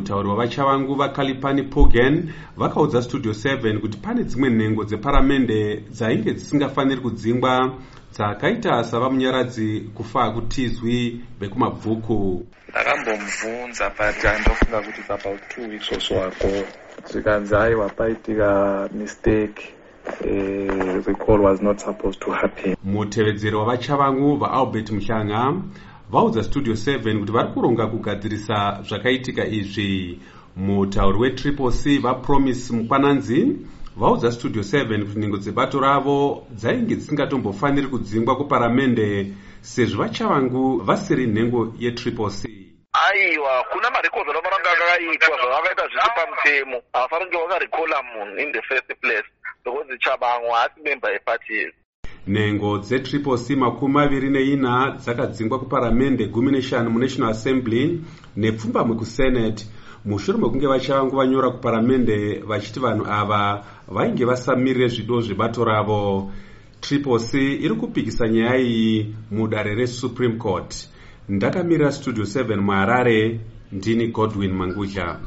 mutauri wavachavangu vakalipani pogan vakaudza studio 7 kuti pane dzimwe nhengo dzeparamende dzainge dzisingafaniri kudzingwa dzakaita savamunyaradzi kufa kutizwi vekumabvuku ndakambomubvunza but andofunga kuti about two weeks or so ago. Zvikanzi aiwa paitika mistake uh, the call was not supposed to happen. Mutevedzeri wavachavangu vaalbert muhlanga vaudza studio 7 kuti vari kuronga kugadzirisa zvakaitika izvi. Mutauri wetriple c vapromise mukwananzi vaudza studio 7 kuti nhengo dzebato ravo dzainge dzisingatombofaniri kudzingwa kuparamende sezvo vachavangu vasiri nhengo yetriple c. Aiwa kuna marekodzi anofanira kunge akaitwa zvavakaita zvisi pamutemo havafanira kunge vakarikola munhu in the first place because chabangu haasi member epati yedu nhengo dzetriple c makumi maviri neina dzakadzingwa kuparamende gumi neshanu munational assembly nepfumbamwe kusenate mushure mekunge vachavangu vanyora kuparamende vachiti vanhu ava vainge vasamirire zvido zvebato ravo. Triple c iri kupikisa nyaya iyi mudare resupreme court. Ndakamirira studio 7 muharare ndini godwin mangudla